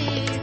see.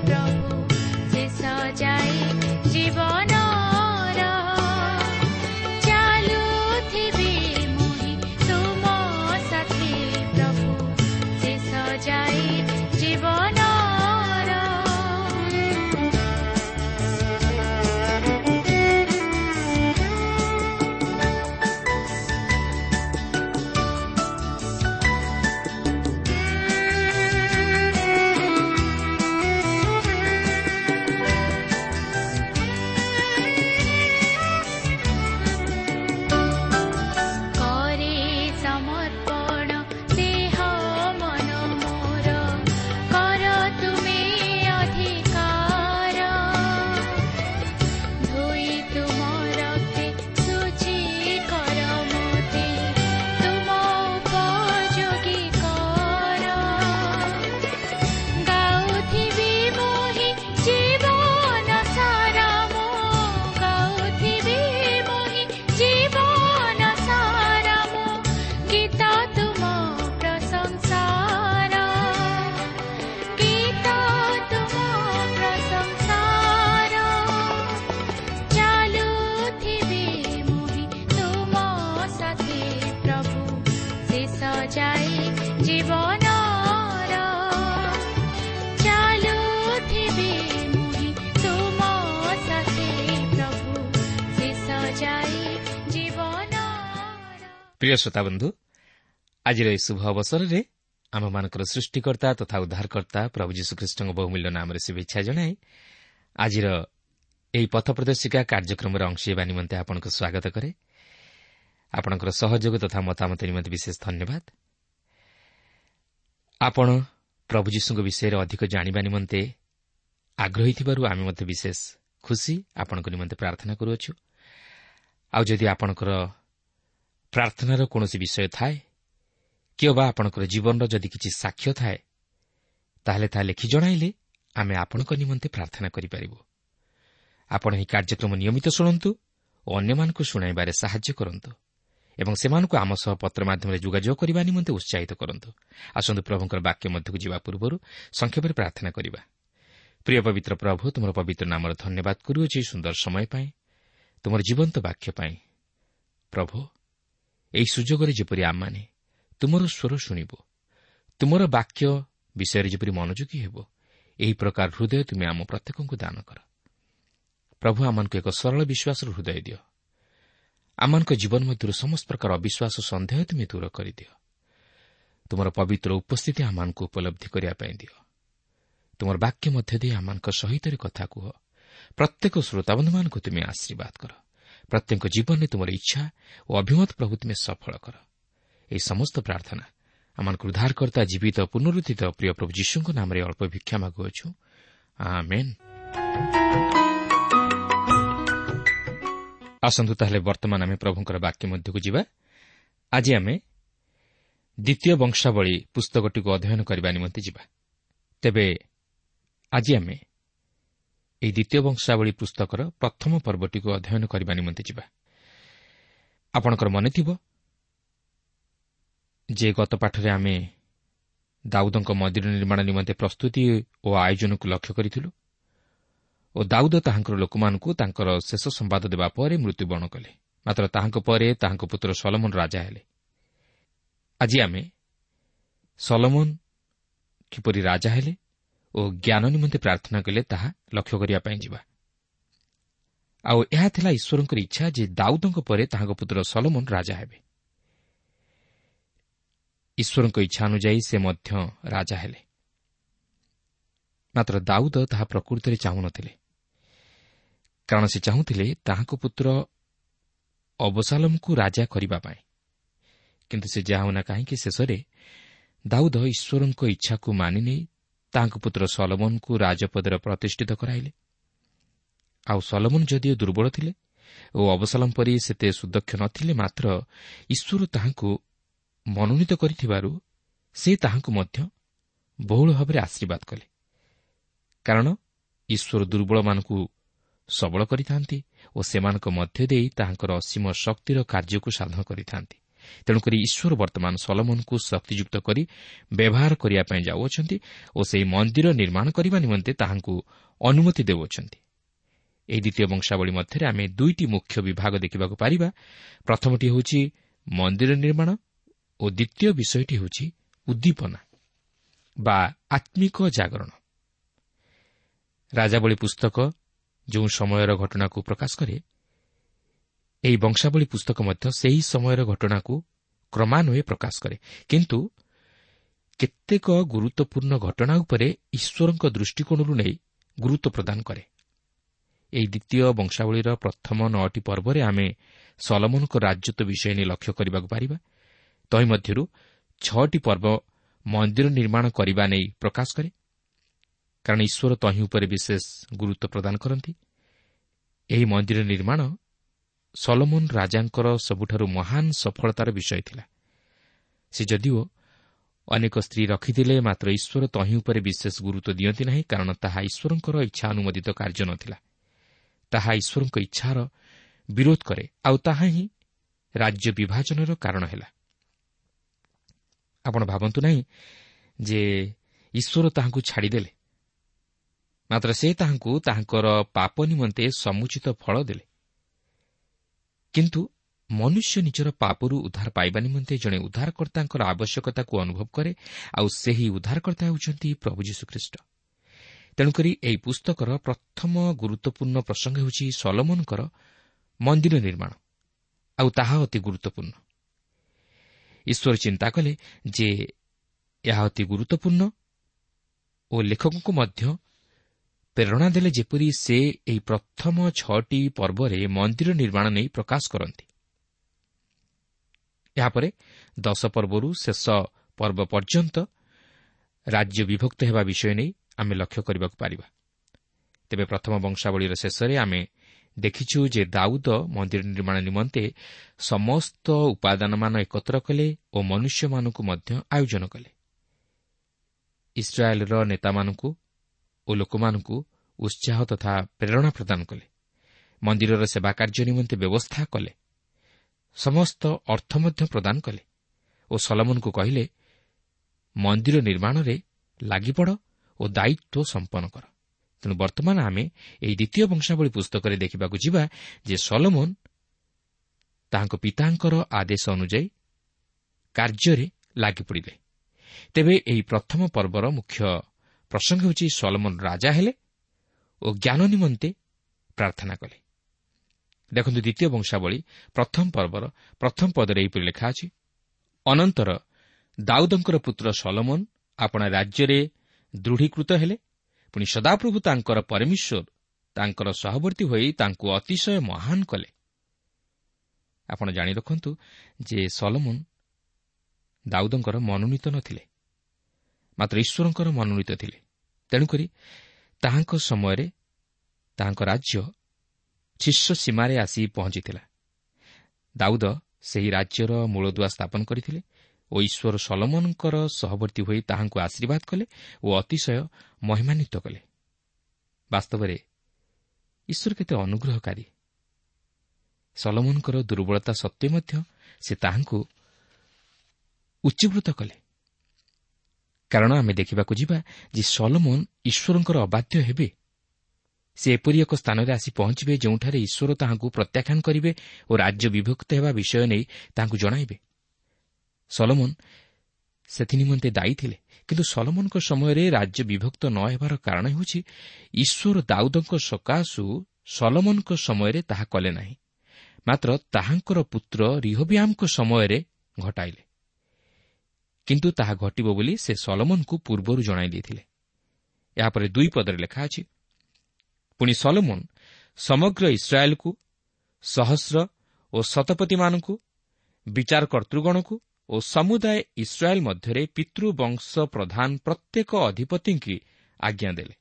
ପ୍ରିୟ ଶ୍ରୋତାବନ୍ଧୁ ଆଜିର ଏହି ଶୁଭ ଅବସରରେ ଆମମାନଙ୍କର ସୃଷ୍ଟିକର୍ତ୍ତା ତଥା ଉଦ୍ଧାରକର୍ତ୍ତା ପ୍ରଭୁ ଯୀଶୁଖ୍ରୀଷ୍ଟଙ୍କ ବହୁମୂଲ୍ୟ ନାମରେ ଶୁଭେଚ୍ଛା ଜଣାଇ ଆଜିର ଏହି ପଥ ପ୍ରଦର୍ଶିକା କାର୍ଯ୍ୟକ୍ରମରେ ଅଂଶ ହେବା ନିମନ୍ତେ ଆପଣଙ୍କୁ ସ୍ୱାଗତ କରେ। ଆପଣଙ୍କର ସହଯୋଗ ତଥା ମତାମତ ନିମନ୍ତେ ବିଶେଷ ଧନ୍ୟବାଦ। ଆପଣ ପ୍ରଭୁ ଯୀଶୁଙ୍କ ବିଷୟରେ ଅଧିକ ଜାଣିବା ନିମନ୍ତେ ଆଗ୍ରହୀ ଥିବାରୁ ଆମେ ମଧ୍ୟ ବିଶେଷ ଖୁସି ଆପଣଙ୍କ ନିମନ୍ତେ ପ୍ରାର୍ଥନା କରୁଅଛୁ। ଆଉ ଯଦି ଆପଣଙ୍କର ପ୍ରାର୍ଥନାର କୌଣସି ବିଷୟ ଥାଏ? କି ଅବା ଆପଣଙ୍କର ଜୀବନର ଯଦି କିଛି ସାକ୍ଷ୍ୟ ଥାଏ ତାହେଲେ ତାହା ଲେଖି ଜଣାଇଲେ ଆମେ ଆପଣଙ୍କ ନିମନ୍ତେ ପ୍ରାର୍ଥନା କରିପାରିବୁ। ଆପଣ ଏହି କାର୍ଯ୍ୟକ୍ରମ ନିୟମିତ ଶୁଣନ୍ତୁ ଓ ଅନ୍ୟମାନଙ୍କୁ ଶୁଣାଇବାରେ ସାହାଯ୍ୟ କରନ୍ତୁ ଏବଂ ସେମାନଙ୍କୁ ଆମ ସହ ପତ୍ର ମାଧ୍ୟମରେ ଯୋଗାଯୋଗ କରିବା ନିମନ୍ତେ ଉତ୍ସାହିତ କରନ୍ତୁ। ଆସନ୍ତୁ ପ୍ରଭୁଙ୍କର ବାକ୍ୟ ମଧ୍ୟକୁ ଯିବା ପୂର୍ବରୁ ସଂକ୍ଷେପରେ ପ୍ରାର୍ଥନା କରିବା। ପ୍ରିୟ ପବିତ୍ର ପ୍ରଭୁ ତୁମର ପବିତ୍ର ନାମର ଧନ୍ୟବାଦ କରୁଅଛି ସୁନ୍ଦର ସମୟ ପାଇଁ ତୁମର ଜୀବନ୍ତ ବାକ୍ୟ ପାଇଁ ପ୍ରଭୁ ଏହି ସୁଯୋଗରେ ଯେପରି ଆମମାନେ ତୁମର ସ୍ୱର ଶୁଣିବୁ ତୁମର ବାକ୍ୟ ବିଷୟରେ ଯେପରି ମନୋଯୋଗୀ ହେବ ଏହି ପ୍ରକାର ହୃଦୟ ତୁମେ ଆମ ପ୍ରତ୍ୟେକଙ୍କୁ ଦାନ କର। ପ୍ରଭୁ ଆମମାନଙ୍କୁ ଏକ ସରଳ ବିଶ୍ୱାସର ହୃଦୟ ଦିଅ। ଆମମାନଙ୍କ ଜୀବନ ମଧ୍ୟରୁ ସମସ୍ତ ପ୍ରକାର ଅବିଶ୍ୱାସ ସନ୍ଦେହ ତୁମେ ଦୂର କରିଦିଅ। ତୁମର ପବିତ୍ର ଉପସ୍ଥିତି ଆମମାନଙ୍କୁ ଉପଲବ୍ଧି କରିବା ପାଇଁ ଦିଅ। ତୁମର ବାକ୍ୟ ମଧ୍ୟ ଦେଇ ଆମମାନଙ୍କ ସହିତ କଥା କୁହ। ପ୍ରତ୍ୟେକ ଶ୍ରୋତାବନ୍ଧୁମାନଙ୍କୁ ତୁମେ ଆଶୀର୍ବାଦ କର। ପ୍ରତ୍ୟେକ ଜୀବନରେ ତୁମର ଇଚ୍ଛା ଓ ଅଭିମତ ପ୍ରଭୁ ତୁମେ ସଫଳ କର। ଏହି ସମସ୍ତ ପ୍ରାର୍ଥନା ଆମମାନଙ୍କୁ ଉଦ୍ଧାରକର୍ତ୍ତା ଜୀବିତ ପୁନରୁଦ୍ଧିତ ପ୍ରିୟ ପ୍ରଭୁ ଯୀଶୁଙ୍କ ନାମରେ ଅଳ୍ପ ଭିକ୍ଷା ମାଗୁଅଛୁ। ଆସନ୍ତୁ ତାହେଲେ ବର୍ତ୍ତମାନ ଆମେ ପ୍ରଭୁଙ୍କର ବାକ୍ୟ ମଧ୍ୟକୁ ଯିବା। ଆଜି ଆମେ ଦ୍ୱିତୀୟ ବଂଶାବଳୀ ପୁସ୍ତକଟିକୁ ଅଧ୍ୟୟନ କରିବା ନିମନ୍ତେ ଯିବା। ତେବେ ଆଜି ଆମେ ଏହି ଦ୍ୱିତୀୟ ବଂଶାବଳୀ ପୁସ୍ତକର ପ୍ରଥମ ପର୍ବଟିକୁ ଅଧ୍ୟୟନ କରିବା ନିମନ୍ତେ ଯିବା। ଆପଣଙ୍କର ମନେଥିବ ଯେ ଗତ ପାଠରେ ଆମେ ଦାଉଦଙ୍କ ମନ୍ଦିର ନିର୍ମାଣ ନିମନ୍ତେ ପ୍ରସ୍ତୁତି ଓ ଆୟୋଜନକୁ ଲକ୍ଷ୍ୟ କରିଥିଲୁ ଓ ଦାଉଦ ତାହାଙ୍କର ଲୋକମାନଙ୍କୁ ତାଙ୍କର ଶେଷ ସମ୍ବାଦ ଦେବା ପରେ ମୃତ୍ୟୁବରଣ କଲେ। ମାତ୍ର ତାହାଙ୍କ ପରେ ତାହାଙ୍କ ପୁତ୍ର ସଲମନ ରାଜା ହେଲେ। ଆଜି ଆମେ ସଲମନ କିପରି ରାଜା ହେଲେ ଓ ଜ୍ଞାନ ନିମନ୍ତେ ପ୍ରାର୍ଥନା କଲେ ତାହା ଲକ୍ଷ୍ୟ କରିବା ପାଇଁ ଯିବା। ଆଉ ଏହା ଥିଲା ଈଶ୍ୱରଙ୍କର ଇଚ୍ଛା ଯେ ଦାଉଦଙ୍କ ପରେ ତାହାଙ୍କ ପୁତ୍ର ସଲମନ ରାଜା ହେବେ। ଈଶ୍ୱରଙ୍କ ଇଚ୍ଛା ଅନୁଯାୟୀ ସେ ମଧ୍ୟ ରାଜା ହେଲେ। ମାତ୍ର ଦାଉଦ ତାହା ପ୍ରକୃତରେ ଚାହୁଁନଥିଲେ। କାରଣ ସେ ଚାହୁଁଥିଲେ ତାହାଙ୍କ ପୁତ୍ର ଅବସାଲମକୁ ରାଜା କରିବା ପାଇଁ। କିନ୍ତୁ ସେ ଯାହା ହେଉନା କାହିଁକି ଶେଷରେ ଦାଉଦ ଈଶ୍ୱରଙ୍କ ଇଚ୍ଛାକୁ ମାନିନେଇ ତାହାଙ୍କ ପୁତ୍ର ସଲମନଙ୍କୁ ରାଜପଦରେ ପ୍ରତିଷ୍ଠିତ କରାଇଲେ। ଆଉ ସଲମନ ଯଦିଓ ଦୁର୍ବଳ ଥିଲେ ଓ ଅବସାଲମ ପରି ସେତେ ସୁଦକ୍ଷ ନଥିଲେ ମାତ୍ର ଈଶ୍ୱର ତାହାଙ୍କୁ ମନୋନୀତ କରିଥିବାରୁ ସେ ତାହାଙ୍କୁ ମଧ୍ୟ ବହୁଳ ଭାବରେ ଆଶୀର୍ବାଦ କଲେ। କାରଣ ଈଶ୍ୱର ଦୁର୍ବଳମାନଙ୍କୁ ସବଳ କରିଥାନ୍ତି ଓ ସେମାନଙ୍କ ମଧ୍ୟ ଦେଇ ତାହାଙ୍କର ଅସୀମ ଶକ୍ତିର କାର୍ଯ୍ୟକୁ ସାଧନ କରିଥାନ୍ତି। ତେଣୁକରି ଈଶ୍ୱର ବର୍ତ୍ତମାନ ସଲମନଙ୍କୁ ଶକ୍ତିଯୁକ୍ତ କରି ବ୍ୟବହାର କରିବା ପାଇଁ ଯାଉଅଛନ୍ତି ଓ ସେହି ମନ୍ଦିର ନିର୍ମାଣ କରିବା ନିମନ୍ତେ ତାହାଙ୍କୁ ଅନୁମତି ଦେଉଅଛନ୍ତି। ଏହି ଦ୍ୱିତୀୟ ବଂଶାବଳୀ ମଧ୍ୟରେ ଆମେ ଦୁଇଟି ମୁଖ୍ୟ ବିଭାଗ ଦେଖିବାକୁ ପାରିବା। ପ୍ରଥମଟି ହେଉଛି ମନ୍ଦିର ନିର୍ମାଣ ଓ ଦ୍ୱିତୀୟ ବିଷୟଟି ହେଉଛି ଉଦ୍ଦୀପନା ବା ଆତ୍ମିକ ଜାଗରଣ। ରାଜାବଳୀ ପୁସ୍ତକ ଯେଉଁ ସମୟର ଘଟଣାକୁ ପ୍ରକାଶ କରେ ଏହି ବଂଶାବଳୀ ପୁସ୍ତକ ମଧ୍ୟ ସେହି ସମୟର ଘଟଣାକୁ କ୍ରମାନ୍ୱয়ে ପ୍ରକାଶ କରେ। କିନ୍ତୁ କେତେକ ଗୁରୁତ୍ୱପୂର୍ଣ୍ଣ ଘଟଣା ଉପରେ ଈଶ୍ୱରଙ୍କ ଦୃଷ୍ଟିକୋଣରୁ ନେଇ ଗୁରୁତ୍ୱ ପ୍ରଦାନ କରେ। ଏହି ଦ୍ୱିତୀୟ ବଂଶାବଳୀର ପ୍ରଥମ ନଅଟି ପର୍ବରେ ଆମେ ସଲମନଙ୍କ ରାଜତ୍ୱ ବିଷୟ ନେଇ ଲକ୍ଷ୍ୟ କରିବାକୁ ପାରିବା। ତହିଁମଧ୍ୟରୁ ଛଅଟି ପର୍ବ ମନ୍ଦିର ନିର୍ମାଣ କରିବା ନେଇ ପ୍ରକାଶ କରେ। କାରଣ ଈଶ୍ୱର ତହିଁ ଉପରେ ବିଶେଷ ଗୁରୁତ୍ୱ ପ୍ରଦାନ କରନ୍ତି। ଏହି ମନ୍ଦିର ନିର୍ମାଣ ସଲମନ ରାଜାଙ୍କର ସବୁଠାରୁ ମହାନ ସଫଳତାର ବିଷୟ ଥିଲା। ସେ ଯଦିଓ ଅନେକ ସ୍ତ୍ରୀ ରଖିଥିଲେ ମାତ୍ର ଈଶ୍ୱର ତହିଁ ଉପରେ ବିଶେଷ ଗୁରୁତ୍ୱ ଦିଅନ୍ତି ନାହିଁ କାରଣ ତାହା ଈଶ୍ୱରଙ୍କର ଇଚ୍ଛା ଅନୁମୋଦିତ କାର୍ଯ୍ୟ ନଥିଲା। ତାହା ଈଶ୍ୱରଙ୍କ ଇଚ୍ଛାର ବିରୋଧ କରେ ଆଉ ତାହା ହିଁ ରାଜ୍ୟ ବିଭାଜନର କାରଣ ହେଲା। ଆପଣ ଭାବନ୍ତୁ ନାହିଁ ଯେ ଈଶ୍ୱର ତାହାଙ୍କୁ ଛାଡ଼ିଦେଲେ। ମାତ୍ର ସେ ତାହାଙ୍କୁ ତାହାଙ୍କର ପାପ ନିମନ୍ତେ ସମୁଚିତ ଫଳ ଦେଲେ। କିନ୍ତୁ ମନୁଷ୍ୟ ନିଜର ପାପରୁ ଉଦ୍ଧାର ପାଇବା ନିମନ୍ତେ ଜଣେ ଉଦ୍ଧାରକର୍ତ୍ତାଙ୍କର ଆବଶ୍ୟକତାକୁ ଅନୁଭବ କରେ ଆଉ ସେହି ଉଦ୍ଧାରକର୍ତ୍ତା ହେଉଛନ୍ତି ପ୍ରଭୁ ଯୀଶୁଖ୍ରୀଷ୍ଟ। ତେଣୁକରି ଏହି ପୁସ୍ତକର ପ୍ରଥମ ଗୁରୁତ୍ୱପୂର୍ଣ୍ଣ ପ୍ରସଙ୍ଗ ହେଉଛି ସଲମନଙ୍କର ମନ୍ଦିର ନିର୍ମାଣ ଆଉ ତାହା ଅତି ଗୁରୁତ୍ୱପୂର୍ଣ୍ଣ। ଈଶ୍ୱର ଚିନ୍ତା କଲେ ଯେ ଏହା ଅତି ଗୁରୁତ୍ୱପୂର୍ଣ୍ଣ ଓ ଲେଖକଙ୍କୁ ମଧ୍ୟ ପ୍ରେରଣା ଦେଲେ ଯେପରି ସେ ଏହି ପ୍ରଥମ ଛଅଟି ପର୍ବରେ ମନ୍ଦିର ନିର୍ମାଣ ନେଇ ପ୍ରକାଶ କରନ୍ତି। ଏହାପରେ ଦଶ ପର୍ବରୁ ଶେଷ ପର୍ବ ପର୍ଯ୍ୟନ୍ତ ରାଜ୍ୟ ବିଭକ୍ତ ହେବା ବିଷୟ ନେଇ ଆମେ ଲକ୍ଷ୍ୟ କରିବାକୁ ପାରିବା। ତେବେ ପ୍ରଥମ ବଂଶାବଳୀର ଶେଷରେ ଆମେ ଦେଖିଛୁ ଯେ ଦାଉଦ ମନ୍ଦିର ନିର୍ମାଣ ନିମନ୍ତେ ସମସ୍ତ ଉପାଦାନମାନ ଏକତ୍ର କଲେ ଓ ମନୁଷ୍ୟମାନଙ୍କୁ ମଧ୍ୟ ଆୟୋଜନ କଲେ। ଇସ୍ରାଏଲ୍ର ନେତାମାନଙ୍କୁ ଓ ଲୋକମାନଙ୍କୁ ଉତ୍ସାହ ତଥା ପ୍ରେରଣା ପ୍ରଦାନ କଲେ। ମନ୍ଦିରର ସେବା କାର୍ଯ୍ୟ ନିମନ୍ତେ ବ୍ୟବସ୍ଥା କଲେ। ସମସ୍ତ ଅର୍ଥ ମଧ୍ୟ ପ୍ରଦାନ କଲେ ଓ ସଲମନଙ୍କୁ କହିଲେ ମନ୍ଦିର ନିର୍ମାଣରେ ଲାଗିପଡ଼ ଓ ଦାୟିତ୍ୱ ସମ୍ପନ୍ନ କର। ତେଣୁ ବର୍ତ୍ତମାନ ଆମେ ଏହି ଦ୍ୱିତୀୟ ବଂଶାବଳୀ ପୁସ୍ତକରେ ଦେଖିବାକୁ ଯିବା ଯେ ସଲମନ ତାହାଙ୍କ ପିତାଙ୍କର ଆଦେଶ ଅନୁଯାୟୀ କାର୍ଯ୍ୟରେ ଲାଗିପଡ଼ିଲେ ତେବେ ଏହି ପ୍ରଥମ ପର୍ବର ମୁଖ୍ୟ ପ୍ରସଙ୍ଗ ହେଉଛି ସଲମନ ରାଜା ହେଲେ ଓ ଜ୍ଞାନ ନିମନ୍ତେ ପ୍ରାର୍ଥନା କଲେ। ଦେଖନ୍ତୁ ଦ୍ୱିତୀୟ ବଂଶାବଳୀ ପ୍ରଥମ ପର୍ବର ପ୍ରଥମ ପଦରେ ଏହିପରି ଲେଖା ଅଛି ଅନନ୍ତର ଦାଉଦଙ୍କର ପୁତ୍ର ସଲମନ ଆପଣା ରାଜ୍ୟରେ ଦୃଢ଼ୀକୃତ ହେଲେ ପୁଣି ସଦାପ୍ରଭୁ ତାଙ୍କର ପରମେଶ୍ୱର ତାଙ୍କର ସହବର୍ତ୍ତୀ ହୋଇ ତାଙ୍କୁ ଅତିଶୟ ମହାନ କଲେ। ଆପଣ ଜାଣି ରଖନ୍ତୁ ଯେ ସଲମନ ଦାଉଦଙ୍କର ମନୋନୀତ ନଥିଲେ। ମାତ୍ର ଈଶ୍ୱରଙ୍କର ମନୋନୀତ ଥିଲେ। ତେଣୁକରି ତାହାଙ୍କ ସମୟରେ ତାହାଙ୍କ ରାଜ୍ୟ ଶୀର୍ଷ ସୀମାରେ ଆସି ପହଞ୍ଚିଥିଲା। ଦାଉଦ ସେହି ରାଜ୍ୟର ମୂଳଦୁଆ ସ୍ଥାପନ କରିଥିଲେ ଓ ଈଶ୍ୱର ସଲମନଙ୍କର ସହବର୍ତ୍ତୀ ହୋଇ ତାହାଙ୍କୁ ଆଶୀର୍ବାଦ କଲେ ଓ ଅତିଶୟ ମହିମାନ୍ୱିତ କଲେ। ବାସ୍ତବରେ ଈଶ୍ୱର କେତେ ଅନୁଗ୍ରହକାରୀ। ସଲମନଙ୍କର ଦୁର୍ବଳତା ସତ୍ତ୍ୱେ ମଧ୍ୟ ସେ ତାହାଙ୍କୁ ଉଚ୍ଚୀକୃତ କଲେ। କାରଣ ଆମେ ଦେଖିବାକୁ ଯିବା ଯେ ସଲମନ ଈଶ୍ୱରଙ୍କର ଅବାଧ୍ୟ ହେବେ। ସେ ଏପରି ଏକ ସ୍ଥାନରେ ଆସି ପହଞ୍ଚିବେ ଯେଉଁଠାରେ ଈଶ୍ୱର ତାହାଙ୍କୁ ପ୍ରତ୍ୟାଖ୍ୟାନ କରିବେ ଓ ରାଜ୍ୟ ବିଭକ୍ତ ହେବା ବିଷୟ ନେଇ ତାହାଙ୍କୁ ଜଣାଇବେ। ସଲମନ ସେଥିନିମନ୍ତେ ଦାୟୀ ଥିଲେ କିନ୍ତୁ ସଲମନଙ୍କ ସମୟରେ ରାଜ୍ୟ ବିଭକ୍ତ ନ ହେବାର କାରଣ ହେଉଛି ଈଶ୍ୱର ଦାଉଦଙ୍କ ସକାଶୁ ସଲମନଙ୍କ ସମୟରେ ତାହା କଲେ ନାହିଁ। ମାତ୍ର ତାହାଙ୍କର ପୁତ୍ର ରିହବିଆମଙ୍କ ସମୟରେ ଘଟାଇଲେ। କିନ୍ତୁ ତାହା ଘଟିବ ବୋଲି ସେ ସଲମନଙ୍କୁ ପୂର୍ବରୁ ଜଣାଇ ଦେଇଥିଲେ। ଏହାପରେ ଦୁଇ ପଦରେ ଲେଖା ଅଛି ପୁଣି ସଲମନ ସମଗ୍ର ଇସ୍ରାଏଲ୍କୁ ସହସ୍ର ଓ ଶତପତିମାନଙ୍କୁ ବିଚାରକର୍ତ୍ତୃଗଣକୁ ଓ ସମୁଦାୟ ଇସ୍ରାଏଲ୍ ମଧ୍ୟରେ ପିତୃବଂଶ ପ୍ରଧାନ ପ୍ରତ୍ୟେକ ଅଧିପତିଙ୍କୁ ଆଜ୍ଞା ଦେଲେ।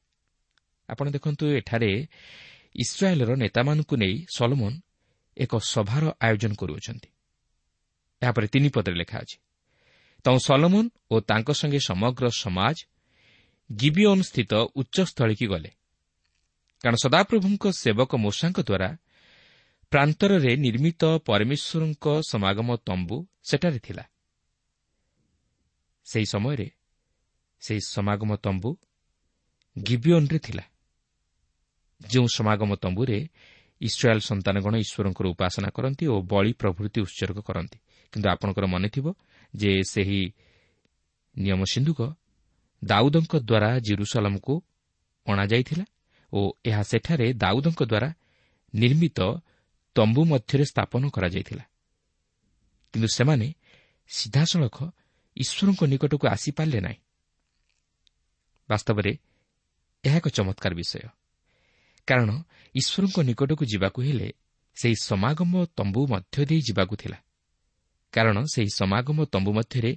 ଆପଣ ଦେଖନ୍ତୁ ଏଠାରେ ଇସ୍ରାଏଲ୍ର ନେତାମାନଙ୍କୁ ନେଇ ସଲମନ ଏକ ସଭାର ଆୟୋଜନ କରୁଅଛନ୍ତି। ଏହାପରେ ତିନି ପଦରେ ଲେଖା ଅଛି ତେଣୁ ସଲମନ ଓ ତାଙ୍କ ସଙ୍ଗେ ସମଗ୍ର ସମାଜ ଗିବିଓନ୍ ସ୍ଥିତ ଉଚ୍ଚସ୍ଥଳୀକି ଗଲେ। କାରଣ ସଦାପ୍ରଭୁଙ୍କ ସେବକ ମୂଷାଙ୍କ ଦ୍ୱାରା ପ୍ରାନ୍ତରରେ ନିର୍ମିତ ପରମେଶ୍ୱରଙ୍କ ସମାଗମ ତମ୍ବୁ ସେଠାରେ ଥିଲା। ସେହି ସମୟରେ ସେହି ସମାଗମ ତମ୍ବୁ ଗିବିଓନ୍ରେ ଥିଲା। ଯେଉଁ ସମାଗମ ତମ୍ବୁରେ ଇସ୍ରାଏଲ୍ ସନ୍ତାନଗଣ ଈଶ୍ୱରଙ୍କର ଉପାସନା କରନ୍ତି ଓ ବଳି ପ୍ରଭୃତି ଉତ୍ସର୍ଗ କରନ୍ତି। କିନ୍ତୁ ଆପଣଙ୍କର ମନେଥିବ ଯେ ସେହି ନିୟମ ସିନ୍ଧୁକ ଦାଉଦଙ୍କ ଦ୍ୱାରା ଜିରୁସାଲମକୁ ଅଣାଯାଇଥିଲା ଓ ଏହା ସେଠାରେ ଦାଉଦଙ୍କ ଦ୍ୱାରା ନିର୍ମିତ ତମ୍ବୁ ମଧ୍ୟରେ ସ୍ଥାପନ କରାଯାଇଥିଲା। କିନ୍ତୁ ସେମାନେ ସିଧାସଳଖ ଈଶ୍ୱରଙ୍କ ନିକଟକୁ ଆସିପାରିଲେ ନାହିଁ। ବାସ୍ତବରେ ଏହା ଏକ ଚମତ୍କାର ବିଷୟ। କାରଣ ଈଶ୍ୱରଙ୍କ ନିକଟକୁ ଯିବାକୁ ହେଲେ ସେହି ସମାଗମ ତମ୍ବୁ ମଧ୍ୟ ଦେଇ ଯିବାକୁ ଥିଲା। କାରଣ ସେହି ସମାଗମ ତମ୍ବୁ ମଧ୍ୟରେ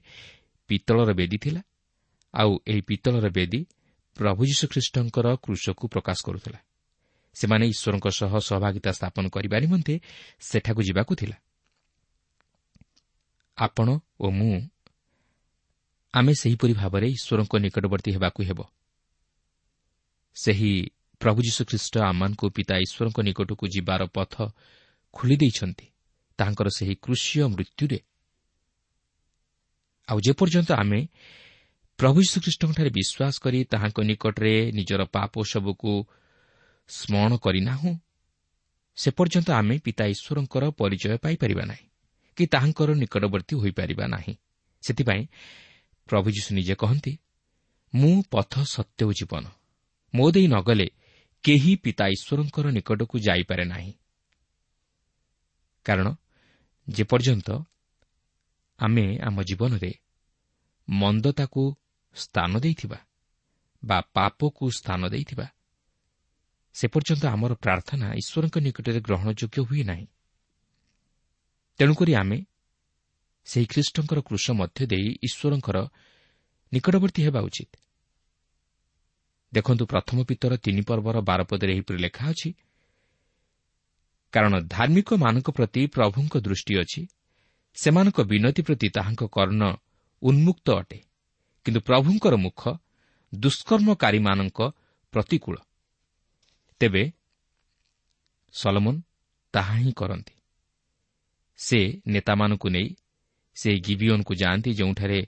ପିତ୍ତଳର ବେଦୀ ଥିଲା ଆଉ ଏହି ପିତ୍ତଳର ବେଦୀ ପ୍ରଭୁ ଯୀଶୁଖ୍ରୀଷ୍ଟଙ୍କର କୃଷକୁ ପ୍ରକାଶ କରୁଥିଲା। ସେମାନେ ଈଶ୍ୱରଙ୍କ ସହ ସହଭାଗିତା ସ୍ଥାପନ କରିବା ନିମନ୍ତେ ସେଠାକୁ ଯିବାକୁ ଥିଲା। ଆପଣ ଓ ମୁଁ ଆମେ ସେହିପରି ଭାବରେ ଈଶ୍ୱରଙ୍କ ନିକଟବର୍ତ୍ତୀ ହେବାକୁ ହେବ। ସେହି ପ୍ରଭୁ ଯୀଶୁଖ୍ରୀଷ୍ଟ ଆମମାନଙ୍କୁ ପିତା ଈଶ୍ୱରଙ୍କ ନିକଟକୁ ଯିବାର ପଥ ଖୋଲି ଦେଇଛନ୍ତି ତାହାଙ୍କର ସେହି କୃଷିୟ ମୃତ୍ୟୁରେ। ଆଉ ଯେପର୍ଯ୍ୟନ୍ତ ଆମେ ପ୍ରଭୁ ଯୀଶୁଖ୍ରୀଷ୍ଟଙ୍କଠାରେ ବିଶ୍ୱାସ କରି ତାହାଙ୍କ ନିକଟରେ ନିଜର ପାପ ସବୁକୁ ସ୍ମରଣ କରିନାହୁଁ ସେ ପର୍ଯ୍ୟନ୍ତ ଆମେ ପିତା ଈଶ୍ୱରଙ୍କର ପରିଚୟ ପାଇପାରିବା ନାହିଁ କି ତାହାଙ୍କର ନିକଟବର୍ତ୍ତୀ ହୋଇପାରିବା ନାହିଁ। ସେଥିପାଇଁ ପ୍ରଭୁ ଯୀଶୁ ନିଜେ କହନ୍ତି ମୁଁ ପଥ ସତ୍ୟ ଓ ଜୀବନ। ମୋ ଦେଇ ନଗଲେ କେହି ପିତା ଈଶ୍ୱରଙ୍କର ନିକଟକୁ ଯାଇପାରେ ନାହିଁ। କାରଣ ଯେପର୍ଯ୍ୟନ୍ତ ଆମେ ଆମ ଜୀବନରେ ମନ୍ଦତାକୁ ସ୍ଥାନ ଦେଇଥିବା ବା ପାପକୁ ସ୍ଥାନ ଦେଇଥିବା ସେ ପର୍ଯ୍ୟନ୍ତ ଆମର ପ୍ରାର୍ଥନା ଈଶ୍ୱରଙ୍କ ନିକଟରେ ଗ୍ରହଣଯୋଗ୍ୟ ହୁଏ ନାହିଁ। ତେଣୁକରି ଆମେ ସେହି ଖ୍ରୀଷ୍ଟଙ୍କର କୃଷ ମଧ୍ୟ ଦେଇ ଈଶ୍ୱରଙ୍କର ନିକଟବର୍ତ୍ତୀ ହେବା ଉଚିତ। ଦେଖନ୍ତୁ ପ୍ରଥମ ପିତର ତିନି ପର୍ବର ବାରପଦରେ ଏହିପରି ଲେଖା ଅଛି କାରଣ ଧାର୍ମିକମାନଙ୍କ ପ୍ରତି ପ୍ରଭୁଙ୍କ ଦୃଷ୍ଟି ଅଛି। ସେମାନଙ୍କ ବିନତି ପ୍ରତି ତାହାଙ୍କ କର୍ଣ୍ଣ ଉନ୍ମୁକ୍ତ ଅଟେ। କିନ୍ତୁ ପ୍ରଭୁଙ୍କର ମୁଖ ଦୁଷ୍କର୍ମକାରୀମାନଙ୍କ ପ୍ରତିକୂଳ। ତେବେ ସଲମନ ତାହା ହିଁ କରନ୍ତି। ସେ ନେତାମାନଙ୍କୁ ନେଇ ସେହି ଗିବିଓନ୍କୁ ଯାଆନ୍ତି ଯେଉଁଠାରେ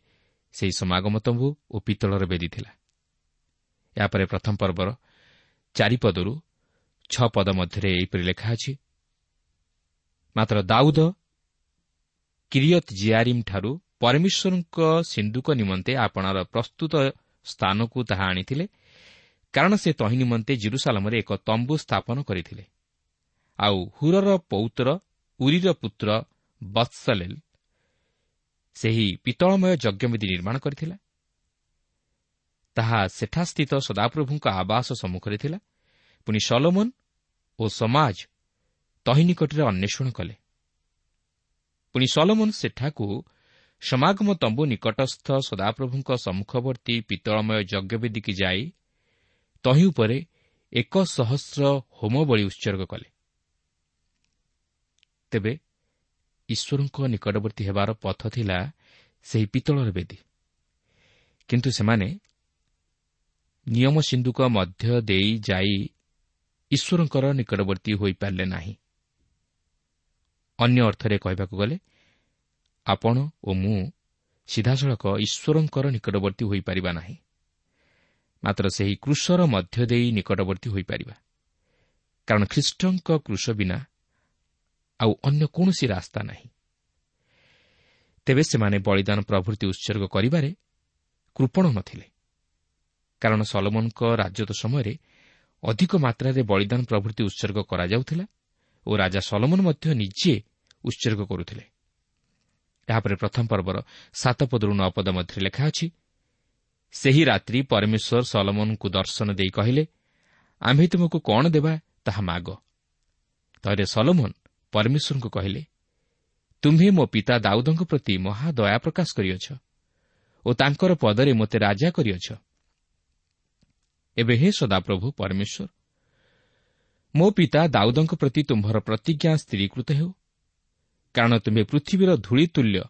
ସେହି ସମାଗମ ତମ୍ବୁ ଓ ପିତ୍ତଳର ବେଦି ଥିଲା। ଏହାପରେ ପ୍ରଥମ ପର୍ବର ଚାରିପଦରୁ ଛଅ ପଦ ମଧ୍ୟରେ ଏହିପରି ଲେଖା ଅଛି ମାତ୍ର ଦାଉଦ କିରିୟତ୍ ଜିଆରିମ୍ଠାରୁ ପରମେଶ୍ୱରଙ୍କ ସିନ୍ଧୁକ ନିମନ୍ତେ ଆପଣାର ପ୍ରସ୍ତୁତ ସ୍ଥାନକୁ ତାହା ଆଣିଥିଲେ କାରଣ ସେ ତହିଁ ନିମନ୍ତେ ଜିରୁସାଲାମରେ ଏକ ତମ୍ବୁ ସ୍ଥାପନ କରିଥିଲେ। ଆଉ ହୁରର ପୌତ୍ର ଉରିର ପୁତ୍ର ବତ୍ସଲେଲ ସେହି ପିତଳମୟ ଯଜ୍ଞବିଧି ନିର୍ମାଣ କରିଥିଲା। ତାହା ସେଠାସ୍ଥିତ ସଦାପ୍ରଭୁଙ୍କ ଆବାସ ସମ୍ମୁଖରେ ଥିଲା। ପୁଣି ସଲୋମନ ଓ ସମାଜ ତହି ନିକଟରେ ଅନ୍ୱେଷଣ କଲେ। ପୁଣି ସଲୋମନ ସେଠାକୁ ସମାଗମ ତମ୍ବୁ ନିକଟସ୍ଥ ସଦାପ୍ରଭୁଙ୍କ ସମ୍ମୁଖବର୍ତ୍ତୀ ପିତଳମୟ ଯଜ୍ଞବେଦୀକି ଯାଇ ତହିଁ ଉପରେ ଏକ ସହସ୍ର ହୋମବଳି ଉତ୍ସର୍ଗ କଲେ। ତେବେ ଈଶ୍ୱରଙ୍କ ନିକଟବର୍ତ୍ତୀ ହେବାର ପଥ ଥିଲା ସେହି ପିତ୍ତଳର ବେଦୀ। କିନ୍ତୁ ସେମାନେ ନିୟମ ସିନ୍ଧୁକ ମଧ୍ୟ ଦେଇ ଯାଇ ଈଶ୍ୱରଙ୍କର ନିକଟବର୍ତ୍ତୀ ହୋଇପାରିଲେ ନାହିଁ। ଅନ୍ୟ ଅର୍ଥରେ କହିବାକୁ ଗଲେ ଆପଣ ଓ ମୁଁ ସିଧାସଳଖ ଈଶ୍ୱରଙ୍କର ନିକଟବର୍ତ୍ତୀ ହୋଇପାରିବା ନାହିଁ। ମାତ୍ର ସେହି କୃଷର ମଧ୍ୟ ଦେଇ ନିକଟବର୍ତ୍ତୀ ହୋଇପାରିବା। କାରଣ ଖ୍ରୀଷ୍ଟଙ୍କ କୃଷ ବିନା ଆଉ ଅନ୍ୟ କୌଣସି ରାସ୍ତା ନାହିଁ। ତେବେ ସେମାନେ ବଳିଦାନ ପ୍ରଭୃତି ଉତ୍ସର୍ଗ କରିବାରେ କୃପଣ ନଥିଲେ। କାରଣ ସଲମନଙ୍କ ରାଜତ୍ୱ ସମୟରେ ଅଧିକ ମାତ୍ରାରେ ବଳିଦାନ ପ୍ରଭୃତି ଉତ୍ସର୍ଗ କରାଯାଉଥିଲା ଓ ରାଜା ସଲମନ ମଧ୍ୟ ନିଜେ ଉତ୍ସର୍ଗ କରୁଥିଲେ। ଏହାପରେ ପ୍ରଥମ ପର୍ବର ସାତ ପଦରୁ ନଅ ପଦ ମଧ୍ୟରେ ଲେଖା ଅଛି ସେହି ରାତ୍ରି ପରମେଶ୍ୱର ସଲମନଙ୍କୁ ଦର୍ଶନ ଦେଇ କହିଲେ ଆମ୍ଭେ ତୁମକୁ କ'ଣ ଦେବା ତାହା ମାଗ ତହିଁରେ ସଲମନ ପରମେଶ୍ୱରଙ୍କୁ କହିଲେ ତୁମ୍ଭେ ମୋ ପିତା ଦାଉଦଙ୍କ ପ୍ରତି ମହାଦୟା ପ୍ରକାଶ କରିଅଛ ଓ ତାଙ୍କର ପଦରେ ମୋତେ ରାଜା କରିଅଛ। ଏବେ ହେ ସଦାପ୍ରଭୁ ପରମେଶ୍ୱର ମୋ ପିତା ଦାଉଦଙ୍କ ପ୍ରତି ତୁମ୍ଭର ପ୍ରତିଜ୍ଞା ସ୍ଥିରୀକୃତ ହେଉ କାରଣ ତୁମ୍ଭେ ପୃଥିବୀର ଧୂଳି ତୁଲ୍ୟ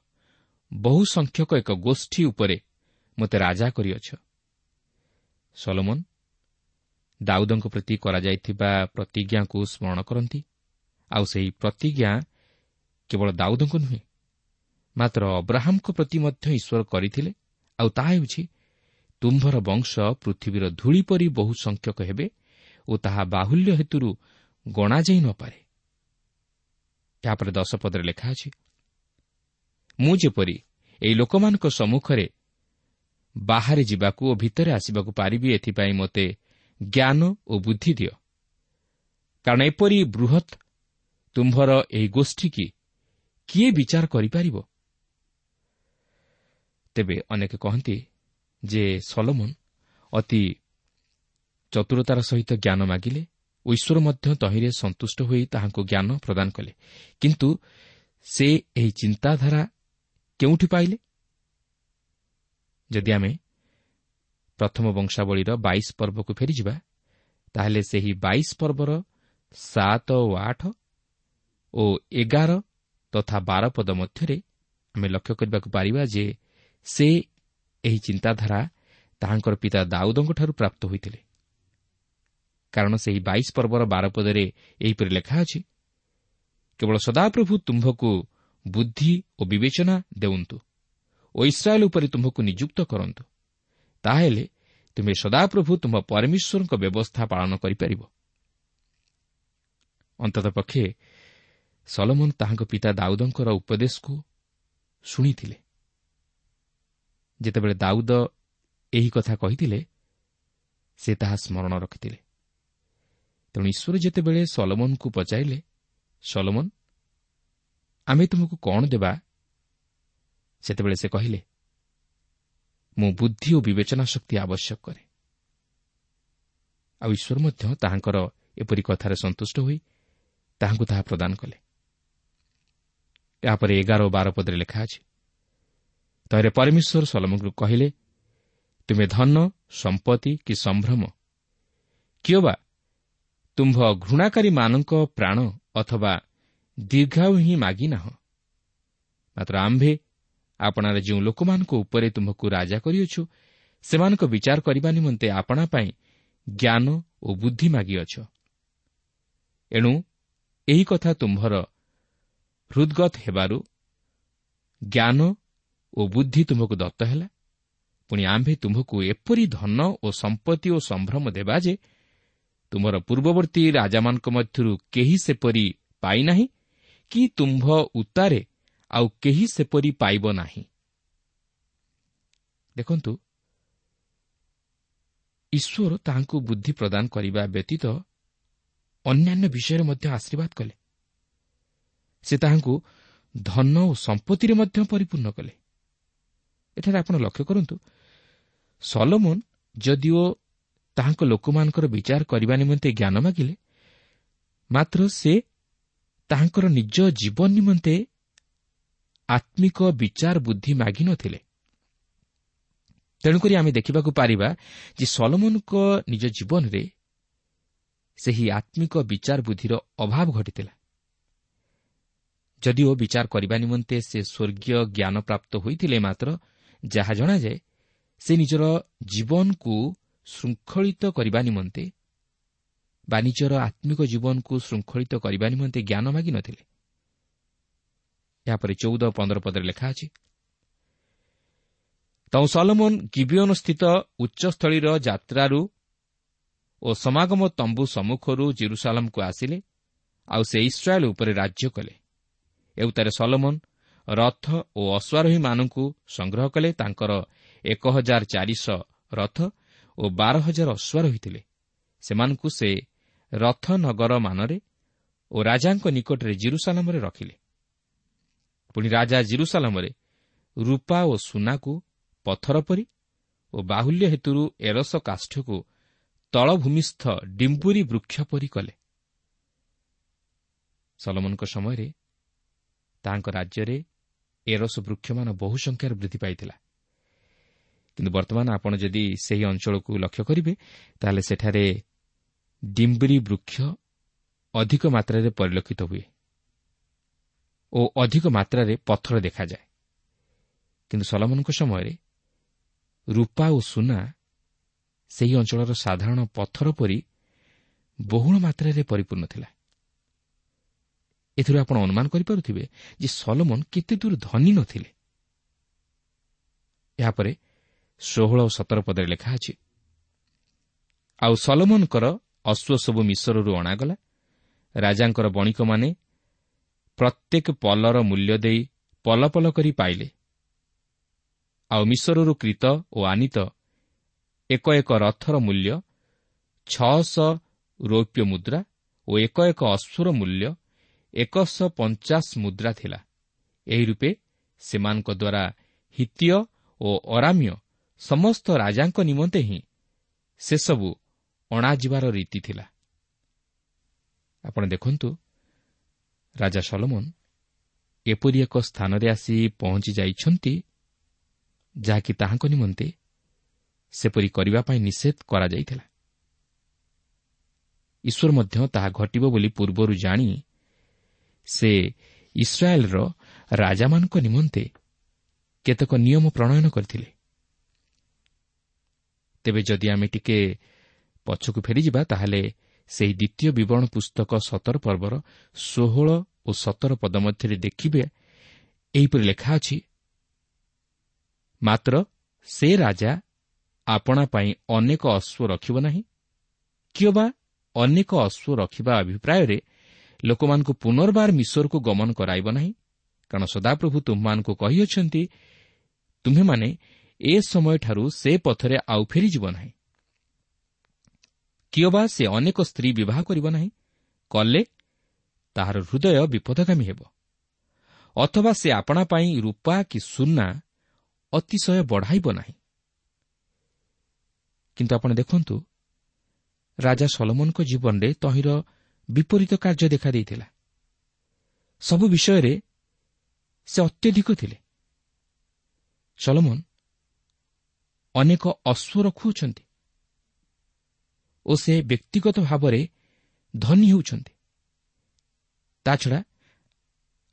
ବହୁ ସଂଖ୍ୟକ ଏକ ଗୋଷ୍ଠୀ ଉପରେ ମୋତେ ରାଜା କରିଅଛ। ସଲୋମନ ଦାଉଦଙ୍କ ପ୍ରତି କରାଯାଇଥିବା ପ୍ରତିଜ୍ଞାକୁ ସ୍ମରଣ କରନ୍ତି। ଆଉ ସେହି ପ୍ରତିଜ୍ଞା କେବଳ ଦାଉଦଙ୍କୁ ନୁହେଁ ମାତ୍ର ଅବ୍ରାହମ୍ଙ୍କ ପ୍ରତି ମଧ୍ୟ ଈଶ୍ୱର କରିଥିଲେ। ଆଉ ତାହା ହେଉଛି ତୁମ୍ଭର ବଂଶ ପୃଥିବୀର ଧୂଳି ପରି ବହୁ ସଂଖ୍ୟକ ହେବେ ଓ ତାହା ବାହୁଲ୍ୟ ହେତୁରୁ ଗଣାଯାଇ ନପାରେ ଏହାପରେ ଦଶପଦରେ ଲେଖା ଅଛି ମୁଁ ଯେପରି ଏହି ଲୋକମାନଙ୍କ ସମ୍ମୁଖରେ ବାହାରେ ଯିବାକୁ ଓ ଭିତରେ ଆସିବାକୁ ପାରିବି ଏଥିପାଇଁ ମୋତେ ଜ୍ଞାନ ଓ ବୁଦ୍ଧି ଦିଅ। କାରଣ ଏପରି ବୃହତ୍ ତୁମ୍ଭର ଏହି ଗୋଷ୍ଠୀ କିଏ ବିଚାର କରିପାରିବ? ତେବେ ଅନେକ କହନ୍ତି ଯେ ସଲମନ୍ ଅତି ଚତୁରତାର ସହିତ ଜ୍ଞାନ ମାଗିଲେ ଈଶ୍ୱର ମଧ୍ୟ ତହିଁରେ ସନ୍ତୁଷ୍ଟ ହୋଇ ତାହାଙ୍କୁ ଜ୍ଞାନ ପ୍ରଦାନ କଲେ। କିନ୍ତୁ ସେ ଏହି ଚିନ୍ତାଧାରା କେଉଁଠି ପାଇଲେ? ଯଦି ଆମେ ପ୍ରଥମ ବଂଶାବଳୀର ବାଇଶ ପର୍ବକୁ ଫେରିଯିବା ତାହେଲେ ସେହି ବାଇଶ ପର୍ବର ସାତ ଓ ଆଠ ଓ ଏଗାର ତଥା ବାର ପଦ ମଧ୍ୟରେ ଆମେ ଲକ୍ଷ୍ୟ କରିବାକୁ ପାରିବା ଯେ ସେ ଏହି ଚିନ୍ତାଧାରା ତାହାଙ୍କର ପିତା ଦାଉଦଙ୍କଠାରୁ ପ୍ରାପ୍ତ ହୋଇଥିଲେ। କାରଣ ସେହି ବାଇଶ ପର୍ବର ବାରପଦରେ ଏହିପରି ଲେଖା ଅଛି କେବଳ ସଦାପ୍ରଭୁ ତୁମ୍ଭକୁ ବୁଦ୍ଧି ଓ ବିବେଚନା ଦେଉନ୍ତୁ ଓ ଇସ୍ରାଏଲ୍ ଉପରେ ତୁମ୍ଭକୁ ନିଯୁକ୍ତ କରନ୍ତୁ। ତାହେଲେ ତୁମେ ସଦାପ୍ରଭୁ ତୁମ୍ଭ ପରମେଶ୍ୱରଙ୍କ ବ୍ୟବସ୍ଥା ପାଳନ କରିପାରିବ ଅନ୍ତତଃପକ୍ଷେ ସଲମନ୍ ତାହାଙ୍କ ପିତା ଦାଉଦଙ୍କର ଉପଦେଶକୁ ଶୁଣିଥିଲେ। ଯେତେବେଳେ ଦାଉଦ ଏହି କଥା କହିଥିଲେ ସେ ତାହା ସ୍ମରଣ ରଖିଥିଲେ। ତେଣୁ ଈଶ୍ୱର ଯେତେବେଳେ ସଲମନଙ୍କୁ ପଚାରିଲେ ସଲମନ ଆମେ ତୁମକୁ କ'ଣ ଦେବା? ସେତେବେଳେ ସେ କହିଲେ ମୁଁ ବୁଦ୍ଧି ଓ ବିବେଚନା ଶକ୍ତି ଆବଶ୍ୟକ କରେ। ଆଉ ଈଶ୍ୱର ମଧ୍ୟ ତାହାଙ୍କର ଏପରି କଥାରେ ସନ୍ତୁଷ୍ଟ ହୋଇ ତାହାଙ୍କୁ ତାହା ପ୍ରଦାନ କଲେ। ଏହାପରେ ଏଗାର ଓ ବାର ପଦରେ ଲେଖା ଅଛି ତହିଁରେ ପରମେଶ୍ୱର ସଲମଙ୍କୁ କହିଲେ ତୁମେ ଧନ ସମ୍ପତ୍ତି କି ସମ୍ଭ୍ରମ? କିଏ ବା ତୁମ୍ଭ ଘୃଣାକାରୀମାନଙ୍କ ପ୍ରାଣ ଅଥବା ଦୀର୍ଘାୟୁ ହିଁ ମାଗିନାହଁ ମାତ୍ର ଆମ୍ଭେ ଆପଣାର ଯେଉଁ ଲୋକମାନଙ୍କ ଉପରେ ତୁମ୍ଭକୁ ରାଜା କରିଅଛୁ ସେମାନଙ୍କ ବିଚାର କରିବା ନିମନ୍ତେ ଆପଣା ପାଇଁ ଜ୍ଞାନ ଓ ବୁଦ୍ଧି ମାଗିଅଛ। ଏଣୁ ଏହି କଥା ତୁମ୍ଭର ହୃଦ୍ଗତ ହେବାରୁ ଜ୍ଞାନ ଓ ବୁଦ୍ଧି ତୁମ୍ଭକୁ ଦତ୍ତ ହେଲା। ପୁଣି ଆମ୍ଭେ ତୁମ୍ଭକୁ ଏପରି ଧନ ଓ ସମ୍ପତ୍ତି ଓ ସମ୍ଭ୍ରମ ଦେବା ଯେ ତୁମର ପୂର୍ବବର୍ତ୍ତୀ ରାଜାମାନଙ୍କ ମଧ୍ୟରୁ କେହି ସେପରି ପାଇନାହିଁ? କି ତୁମ୍ଭ ଉତ୍ତାରେ ଆଉ କେହି ସେପରି ପାଇବ ନାହିଁ? ଦେଖନ୍ତୁ ଈଶ୍ୱର ତାହାଙ୍କୁ ବୁଦ୍ଧି ପ୍ରଦାନ କରିବା ବ୍ୟତୀତ ଅନ୍ୟାନ୍ୟ ବିଷୟରେ ମଧ୍ୟ ଆଶୀର୍ବାଦ କଲେ। ସେ ତାହାଙ୍କୁ ଧନ ଓ ସମ୍ପତ୍ତିରେ ମଧ୍ୟ ପରିପୂର୍ଣ୍ଣ କଲେ। ଏଠାରେ ଆପଣ ଲକ୍ଷ୍ୟ କରନ୍ତୁ ସଲମୋନ ଯଦିଓ ତାହାଙ୍କ ଲୋକମାନଙ୍କର ବିଚାର କରିବା ନିମନ୍ତେ ଜ୍ଞାନ ମାଗିଲେ ମାତ୍ର ସେ ତାହାଙ୍କର ନିଜ ଜୀବନ ନିମନ୍ତେ ଆତ୍ମିକ ବିଚାର ବୁଦ୍ଧି ମାଗିନଥିଲେ ତେଣୁକରି ଆମେ ଦେଖିବାକୁ ପାରିବା ଯେ ସଲମନଙ୍କ ନିଜ ଜୀବନରେ ସେହି ଆତ୍ମିକ ବିଚାର ବୁଦ୍ଧିର ଅଭାବ ଘଟିଥିଲା। ଯଦିଓ ବିଚାର କରିବା ନିମନ୍ତେ ସେ ସ୍ୱର୍ଗୀୟ ଜ୍ଞାନ ପ୍ରାପ୍ତ ହୋଇଥିଲେ ମାତ୍ର ଯାହା ଜଣାଯାଏ ସେ ନିଜର ଜୀବନକୁ ଶୃଙ୍ଖଳିତ କରିବା ନିମନ୍ତେ ବା ନିଜର ଆତ୍ମିକ ଜୀବନକୁ ଶୃଙ୍ଖଳିତ କରିବା ନିମନ୍ତେ ଜ୍ଞାନ ମାଗିନଥିଲେ ଏହାପରେ ଚଉଦ ପନ୍ଦର ପଦରେ ଲେଖା ଅଛି ତୁ ସଲମୋନ୍ ଗିବିଓନ ସ୍ଥିତ ଉଚ୍ଚସ୍ଥଳୀର ଯାତ୍ରାରୁ ଓ ସମାଗମ ତମ୍ବୁ ସମ୍ମୁଖରୁ ଜିରୁସାଲମ୍କୁ ଆସିଲେ ଆଉ ସେ ଇସ୍ରାଏଲ୍ ଉପରେ ରାଜ୍ୟ କଲେ। ଏଉତାରେ ସଲମନ୍ ରଥ ଓ ଅଶ୍ୱାରୋହୀମାନଙ୍କୁ ସଂଗ୍ରହ କଲେ। ତାଙ୍କର ଏକ ହଜାର ଚାରିଶହ ରଥ ଓ ବାର ହଜାର ଅଶ୍ୱାରୋହୀ ଥିଲେ ସେମାନଙ୍କୁ ସେ ରଥନଗର ମାନରେ ଓ ରାଜାଙ୍କ ନିକଟରେ ଜିରୁସାଲାମରେ ରଖିଲେ। ପୁଣି ରାଜା ଜିରୁସାଲାମରେ ରୂପା ଓ ସୁନାକୁ ପଥର ପରି ଓ ବାହୁଲ୍ୟ ହେତୁରୁ ଏରସ କାଷ୍ଠକୁ ତଳଭୂମିସ୍ଥ ଡିମ୍ବୁରି ବୃକ୍ଷ ପରି କଲେ। ସଲମନଙ୍କ ସମୟରେ ତାଙ୍କ ରାଜ୍ୟରେ ଏରସ ବୃକ୍ଷମାନ ବହୁ ସଂଖ୍ୟାରେ ବୃଦ୍ଧି ପାଇଥିଲା। କିନ୍ତୁ ବର୍ତ୍ତମାନ ଆପଣ ଯଦି ସେହି ଅଞ୍ଚଳକୁ ଲକ୍ଷ୍ୟ କରିବେ ତାହେଲେ ସେଠାରେ ଡିମ୍ବିରି ବୃକ୍ଷ ଅଧିକ ମାତ୍ରାରେ ପରିଲକ୍ଷିତ ହୁଏ ଓ ଅଧିକ ମାତ୍ରାରେ ପଥର ଦେଖାଯାଏ। କିନ୍ତୁ ସଲମନଙ୍କ ସମୟରେ ରୂପା ଓ ସୁନା ସେହି ଅଞ୍ଚଳର ସାଧାରଣ ପଥର ପରି ବହୁଳ ମାତ୍ରାରେ ପରିପୂର୍ଣ୍ଣ ଥିଲା। ଏଥିରୁ ଆପଣ ଅନୁମାନ କରିପାରୁଥିବେ ଯେ ସଲମନ କେତେ ଦୂର ଧନୀ ନଥିଲେ। ଏହାପରେ ଷୋହଳ ଓ ସତର ପଦରେ ଲେଖା ଅଛି ଆଉ ସଲମନଙ୍କର ଅଶ୍ୱ ସବୁ ମିଶ୍ରରୁ ଅଣାଗଲା। ରାଜାଙ୍କର ବଣିକମାନେ ପ୍ରତ୍ୟେକ ପଲର ମୂଲ୍ୟ ଦେଇ ପଲ ପଲ କରି ପାଇଲେ। ଆଉ ମିଶ୍ରରୁ କ୍ରୀତ ଓ ଆନିତ ଏକ ଏକ ରଥର ମୂଲ୍ୟ ଛଅଶହ ରୌପ୍ୟ ମୁଦ୍ରା ଓ ଏକ ଏକ ଅଶ୍ୱର ମୂଲ୍ୟ ଏକଶହ ପଞ୍ଚାଶ ମୁଦ୍ରା ଥିଲା। ଏହି ରୂପେ ସେମାନଙ୍କ ଦ୍ୱାରା ହିତୀୟ ଓ ଅରାମ୍ୟ ସମସ୍ତ ରାଜାଙ୍କ ନିମନ୍ତେ ହିଁ ସେସବୁ ଅଣାଯିବାର ରୀତି ଥିଲା। ଆପଣ ଦେଖନ୍ତୁ ରାଜା ସଲମନ ଏପରି ଏକ ସ୍ଥାନରେ ଆସି ପହଞ୍ଚି ଯାଇଛନ୍ତି ଯାହାକି ତାହାଙ୍କ ନିମନ୍ତେ ସେପରି କରିବା ପାଇଁ ନିଷେଧ କରାଯାଇଥିଲା। ଈଶ୍ୱର ମଧ୍ୟ ତାହା ଘଟିବ ବୋଲି ପୂର୍ବରୁ ଜାଣି ସେ ଇସ୍ରାଏଲ୍ର ରାଜାମାନଙ୍କ ନିମନ୍ତେ କେତେକ ନିୟମ ପ୍ରଣୟନ କରିଥିଲେ। ତେବେ ଯଦି ଆମେ ଟିକେ ପଛକୁ ଫେରିଯିବା ତାହେଲେ ସେହି ଦ୍ୱିତୀୟ ବିବରଣୀ ପୁସ୍ତକ ସତର ପର୍ବର ଷୋହଳ ଓ ସତର ପଦ ମଧ୍ୟରେ ଦେଖିବେ ଏହିପରି ଲେଖା ଅଛି ମାତ୍ର ସେ ରାଜା ଆପଣା ପାଇଁ ଅନେକ ଅଶ୍ୱ ରଖିବ ନାହିଁ। କିମ୍ବା ଅନେକ ଅଶ୍ୱ ରଖିବା ଅଭିପ୍ରାୟରେ ଲୋକମାନଙ୍କୁ ପୁନର୍ବାର ମିଶରକୁ ଗମନ କରାଇବ ନାହିଁ କାରଣ ସଦାପ୍ରଭୁ ତୁମମାନଙ୍କୁ କହିଅଛନ୍ତି ତୁମ୍ଭେମାନେ ଏ ସମୟଠାରୁ ସେ ପଥରେ ଆଉ ଫେରିଯିବ ନାହିଁ। କିଓବା ସେ ଅନେକ ସ୍ତ୍ରୀ ବିବାହ କରିବ ନାହିଁ କଲେ ତାହାର ହୃଦୟ ବିପଦଗାମୀ ହେବ। ଅଥବା ସେ ଆପଣା ପାଇଁ ରୂପା କି ସୁନା ଅତିଶୟ ବଢ଼ାଇବ ନାହିଁ। କିନ୍ତୁ ଆପଣ ଦେଖନ୍ତୁ ରାଜା ସଲମନଙ୍କ ଜୀବନରେ ତହିଁର ବିପରୀତ କାର୍ଯ୍ୟ ଦେଖାଦେଇଥିଲା ସବୁ ବିଷୟରେ ସେ ଅତ୍ୟଧିକ ଥିଲେ। ସଲମନ ଅନେକ ଅଶ୍ୱ ରଖୁଅଛନ୍ତି ଓ ସେ ବ୍ୟକ୍ତିଗତ ଭାବରେ ଧନୀ ହେଉଛନ୍ତି। ତାଛଡ଼ା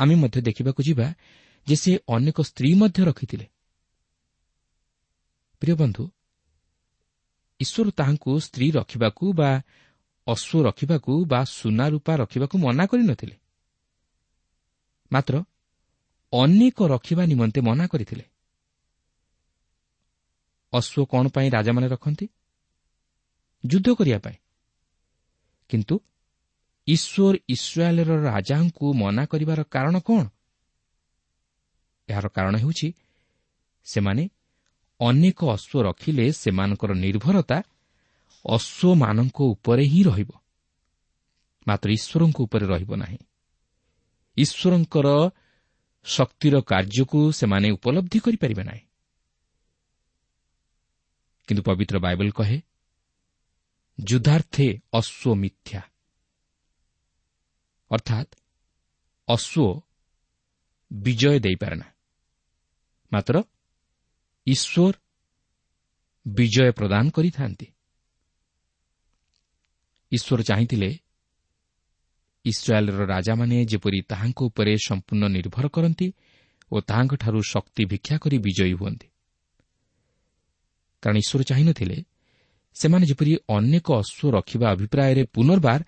ଆମେ ମଧ୍ୟ ଦେଖିବାକୁ ଯିବା ଯେ ସେ ଅନେକ ସ୍ତ୍ରୀ ମଧ୍ୟ ରଖିଥିଲେ। ପ୍ରିୟ ବନ୍ଧୁ ଈଶ୍ୱର ତାହାଙ୍କୁ ସ୍ତ୍ରୀ ରଖିବାକୁ ବା ଅଶ୍ୱ ରଖିବାକୁ ବା ସୁନା ରୂପା ରଖିବାକୁ ମନା କରିନଥିଲେ। ମାତ୍ର ଅନେକ ରଖିବା ନିମନ୍ତେ ମନା କରିଥିଲେ। ଅଶ୍ୱ କ'ଣ ପାଇଁ ରାଜାମାନେ ରଖନ୍ତି? ଯୁଦ୍ଧ କରିବା ପାଇଁ। କିନ୍ତୁ ଈଶ୍ୱର ଇସ୍ରାଏଲ୍ର ରାଜାଙ୍କୁ ମନା କରିବାର କାରଣ କ'ଣ? ଏହାର କାରଣ ହେଉଛି ସେମାନେ ଅନେକ ଅଶ୍ୱ ରଖିଲେ ସେମାନଙ୍କର ନିର୍ଭରତା ଅଶ୍ୱମାନଙ୍କ ଉପରେ ହିଁ ରହିବ। ମାତ୍ର ଈଶ୍ୱରଙ୍କ ଉପରେ ରହିବ ନାହିଁ। ଈଶ୍ୱରଙ୍କର ଶକ୍ତିର କାର୍ଯ୍ୟକୁ ସେମାନେ ଉପଲବ୍ଧି କରିପାରିବେ ନାହିଁ। କିନ୍ତୁ ପବିତ୍ର ବାଇବଲ କହେ ଯୁଦ୍ଧାର୍ଥେ ଅଶ୍ୱ ମିଥ୍ୟା ଅର୍ଥାତ୍ ଅଶ୍ୱ ବିଜୟ ଦେଇପାରେ ନା ମାତ୍ର ଈଶ୍ୱର ବିଜୟ ପ୍ରଦାନ କରିଥାନ୍ତି ଈଶ୍ୱର ଚାହିଁଥିଲେ ଇସ୍ରାଏଲ୍ର ରାଜାମାନେ ଯେପରି ତାହାଙ୍କ ଉପରେ ସମ୍ପୂର୍ଣ୍ଣ ନିର୍ଭର କରନ୍ତି ଓ ତାହାଙ୍କଠାରୁ ଶକ୍ତି ଭିକ୍ଷା କରି ବିଜୟୀ ହୁଅନ୍ତି କାରଣ ଈଶ୍ୱର ଚାହିଁନଥିଲେ ସେମାନେ ଯେପରି ଅନେକ ଅଶ୍ୱ ରଖିବା ଅଭିପ୍ରାୟରେ ପୁନର୍ବାର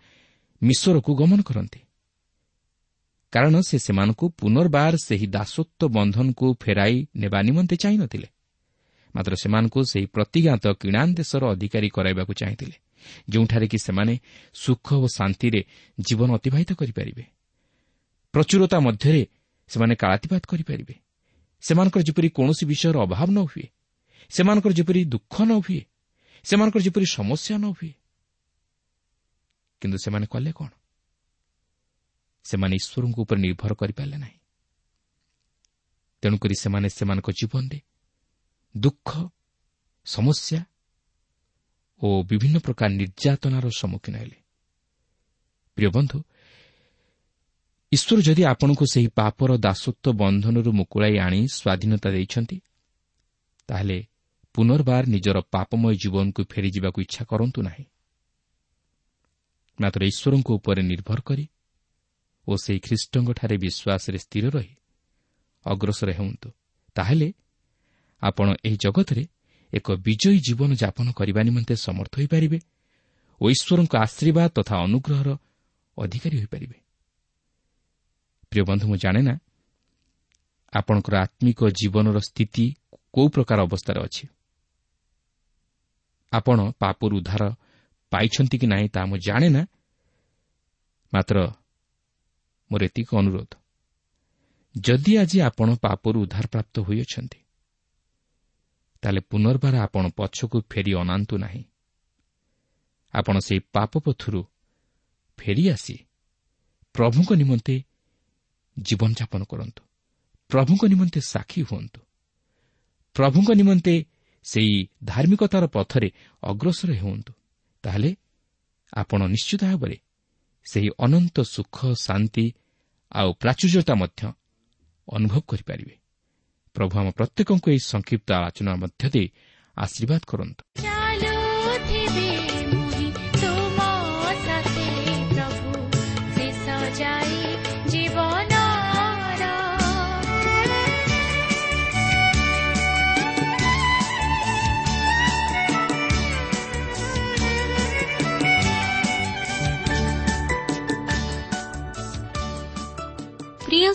ମିଶ୍ୱରକୁ ଗମନ କରନ୍ତି। କାରଣ ସେ ସେମାନଙ୍କୁ ପୁନର୍ବାର ସେହି ଦାସତ୍ୱ ବନ୍ଧନକୁ ଫେରାଇ ନେବା ନିମନ୍ତେ ଚାହିଁନଥିଲେ। ମାତ୍ର ସେମାନଙ୍କୁ ସେହି ପ୍ରତିଜ୍ଞାତ କିଣାନ୍ ଦେଶର ଅଧିକାରୀ କରାଇବାକୁ ଚାହିଁଥିଲେ ଯେଉଁଠାରେ କି ସେମାନେ ସୁଖ ଓ ଶାନ୍ତିରେ ଜୀବନ ଅତିବାହିତ କରିପାରିବେ। ପ୍ରଚୁରତା ମଧ୍ୟରେ ସେମାନେ କାଳାତିପାତ କରିପାରିବେ। ସେମାନଙ୍କର ଯେପରି କୌଣସି ବିଷୟର ଅଭାବ ନ ହୁଏ ସେମାନଙ୍କର ଯେପରି ଦୁଃଖ ନ ହୁଏ ସେମାନଙ୍କର ଯେପରି ସମସ୍ୟା ନ ହୁଏ କିନ୍ତୁ ସେମାନେ କଲେ କ'ଣ? ସେମାନେ ଈଶ୍ୱରଙ୍କ ଉପରେ ନିର୍ଭର କରିପାରିଲେ ନାହିଁ। ତେଣୁକରି ସେମାନେ ସେମାନଙ୍କ ଜୀବନରେ ଦୁଃଖ ସମସ୍ୟା ଓ ବିଭିନ୍ନ ପ୍ରକାର ନିର୍ଯାତନାର ସମ୍ମୁଖୀନ ହେଲେ। ପ୍ରିୟ ବନ୍ଧୁ ଈଶ୍ୱର ଯଦି ଆପଣଙ୍କୁ ସେହି ପାପର ଦାସତ୍ୱ ବନ୍ଧନରୁ ମୁକୁଳାଇ ଆଣି ସ୍ୱାଧୀନତା ଦେଇଛନ୍ତି ତାହେଲେ ପୁନର୍ବାର ନିଜର ପାପମୟ ଜୀବନକୁ ଫେରିଯିବାକୁ ଇଚ୍ଛା କରନ୍ତୁ ନାହିଁ। ମାତ୍ର ଈଶ୍ୱରଙ୍କ ଉପରେ ନିର୍ଭର କରି ଓ ସେହି ଖ୍ରୀଷ୍ଟଙ୍କଠାରେ ବିଶ୍ୱାସରେ ସ୍ଥିର ରହି ଅଗ୍ରସର ହେଉନ୍ତୁ। ତାହେଲେ ଆପଣ ଏହି ଜଗତରେ ଏକ ବିଜୟୀ ଜୀବନ ଯାପନ କରିବା ନିମନ୍ତେ ସମର୍ଥ ହୋଇପାରିବେ ଓ ଈଶ୍ୱରଙ୍କ ଆଶୀର୍ବାଦ ତଥା ଅନୁଗ୍ରହର ଅଧିକାରୀ ହୋଇପାରିବେ। ପ୍ରିୟ ବନ୍ଧୁ ମୁଁ ଜାଣେ ନା ଆପଣଙ୍କର ଆତ୍ମିକ ଜୀବନର ସ୍ଥିତି କେଉଁ ପ୍ରକାର ଅବସ୍ଥାରେ ଅଛି? ଆପଣ ପାପରୁ ଉଦ୍ଧାର ପାଇଛନ୍ତି କି ନାହିଁ ତାହା ମୁଁ ଜାଣେ ନା। ମାତ୍ର ମୋର ଏତିକି ଅନୁରୋଧ। ଯଦି ଆଜି ଆପଣ ପାପରୁ ଉଦ୍ଧାରପ୍ରାପ୍ତ ହୋଇଅଛନ୍ତି ତାହେଲେ ପୁନର୍ବାର ଆପଣ ପଛକୁ ଫେରି ଅନାନ୍ତୁ ନାହିଁ। ଆପଣ ସେହି ପାପ ପଥରୁ ଫେରିଆସି ପ୍ରଭୁଙ୍କ ନିମନ୍ତେ ଜୀବନଯାପନ କରନ୍ତୁ। ପ୍ରଭୁଙ୍କ ନିମନ୍ତେ ସାକ୍ଷୀ ହୁଅନ୍ତୁ। ପ୍ରଭୁଙ୍କ ନିମନ୍ତେ ସେହି ଧାର୍ମିକତାର ପଥରେ ଅଗ୍ରସର ହୁଅନ୍ତୁ। ତାହେଲେ ଆପଣ ନିଶ୍ଚିତ ଭାବରେ ସେହି ଅନନ୍ତ ସୁଖ ଶାନ୍ତି ଆଉ ପ୍ରାଚୁର୍ଯ୍ୟତା ମଧ୍ୟ ଅନୁଭବ କରିପାରିବେ। ପ୍ରଭୁ ଆମ ପ୍ରତ୍ୟେକଙ୍କୁ ଏହି ସଂକ୍ଷିପ୍ତ ଆଲୋଚନା ମଧ୍ୟ ଦେଇ ଆଶୀର୍ବାଦ କରନ୍ତୁ।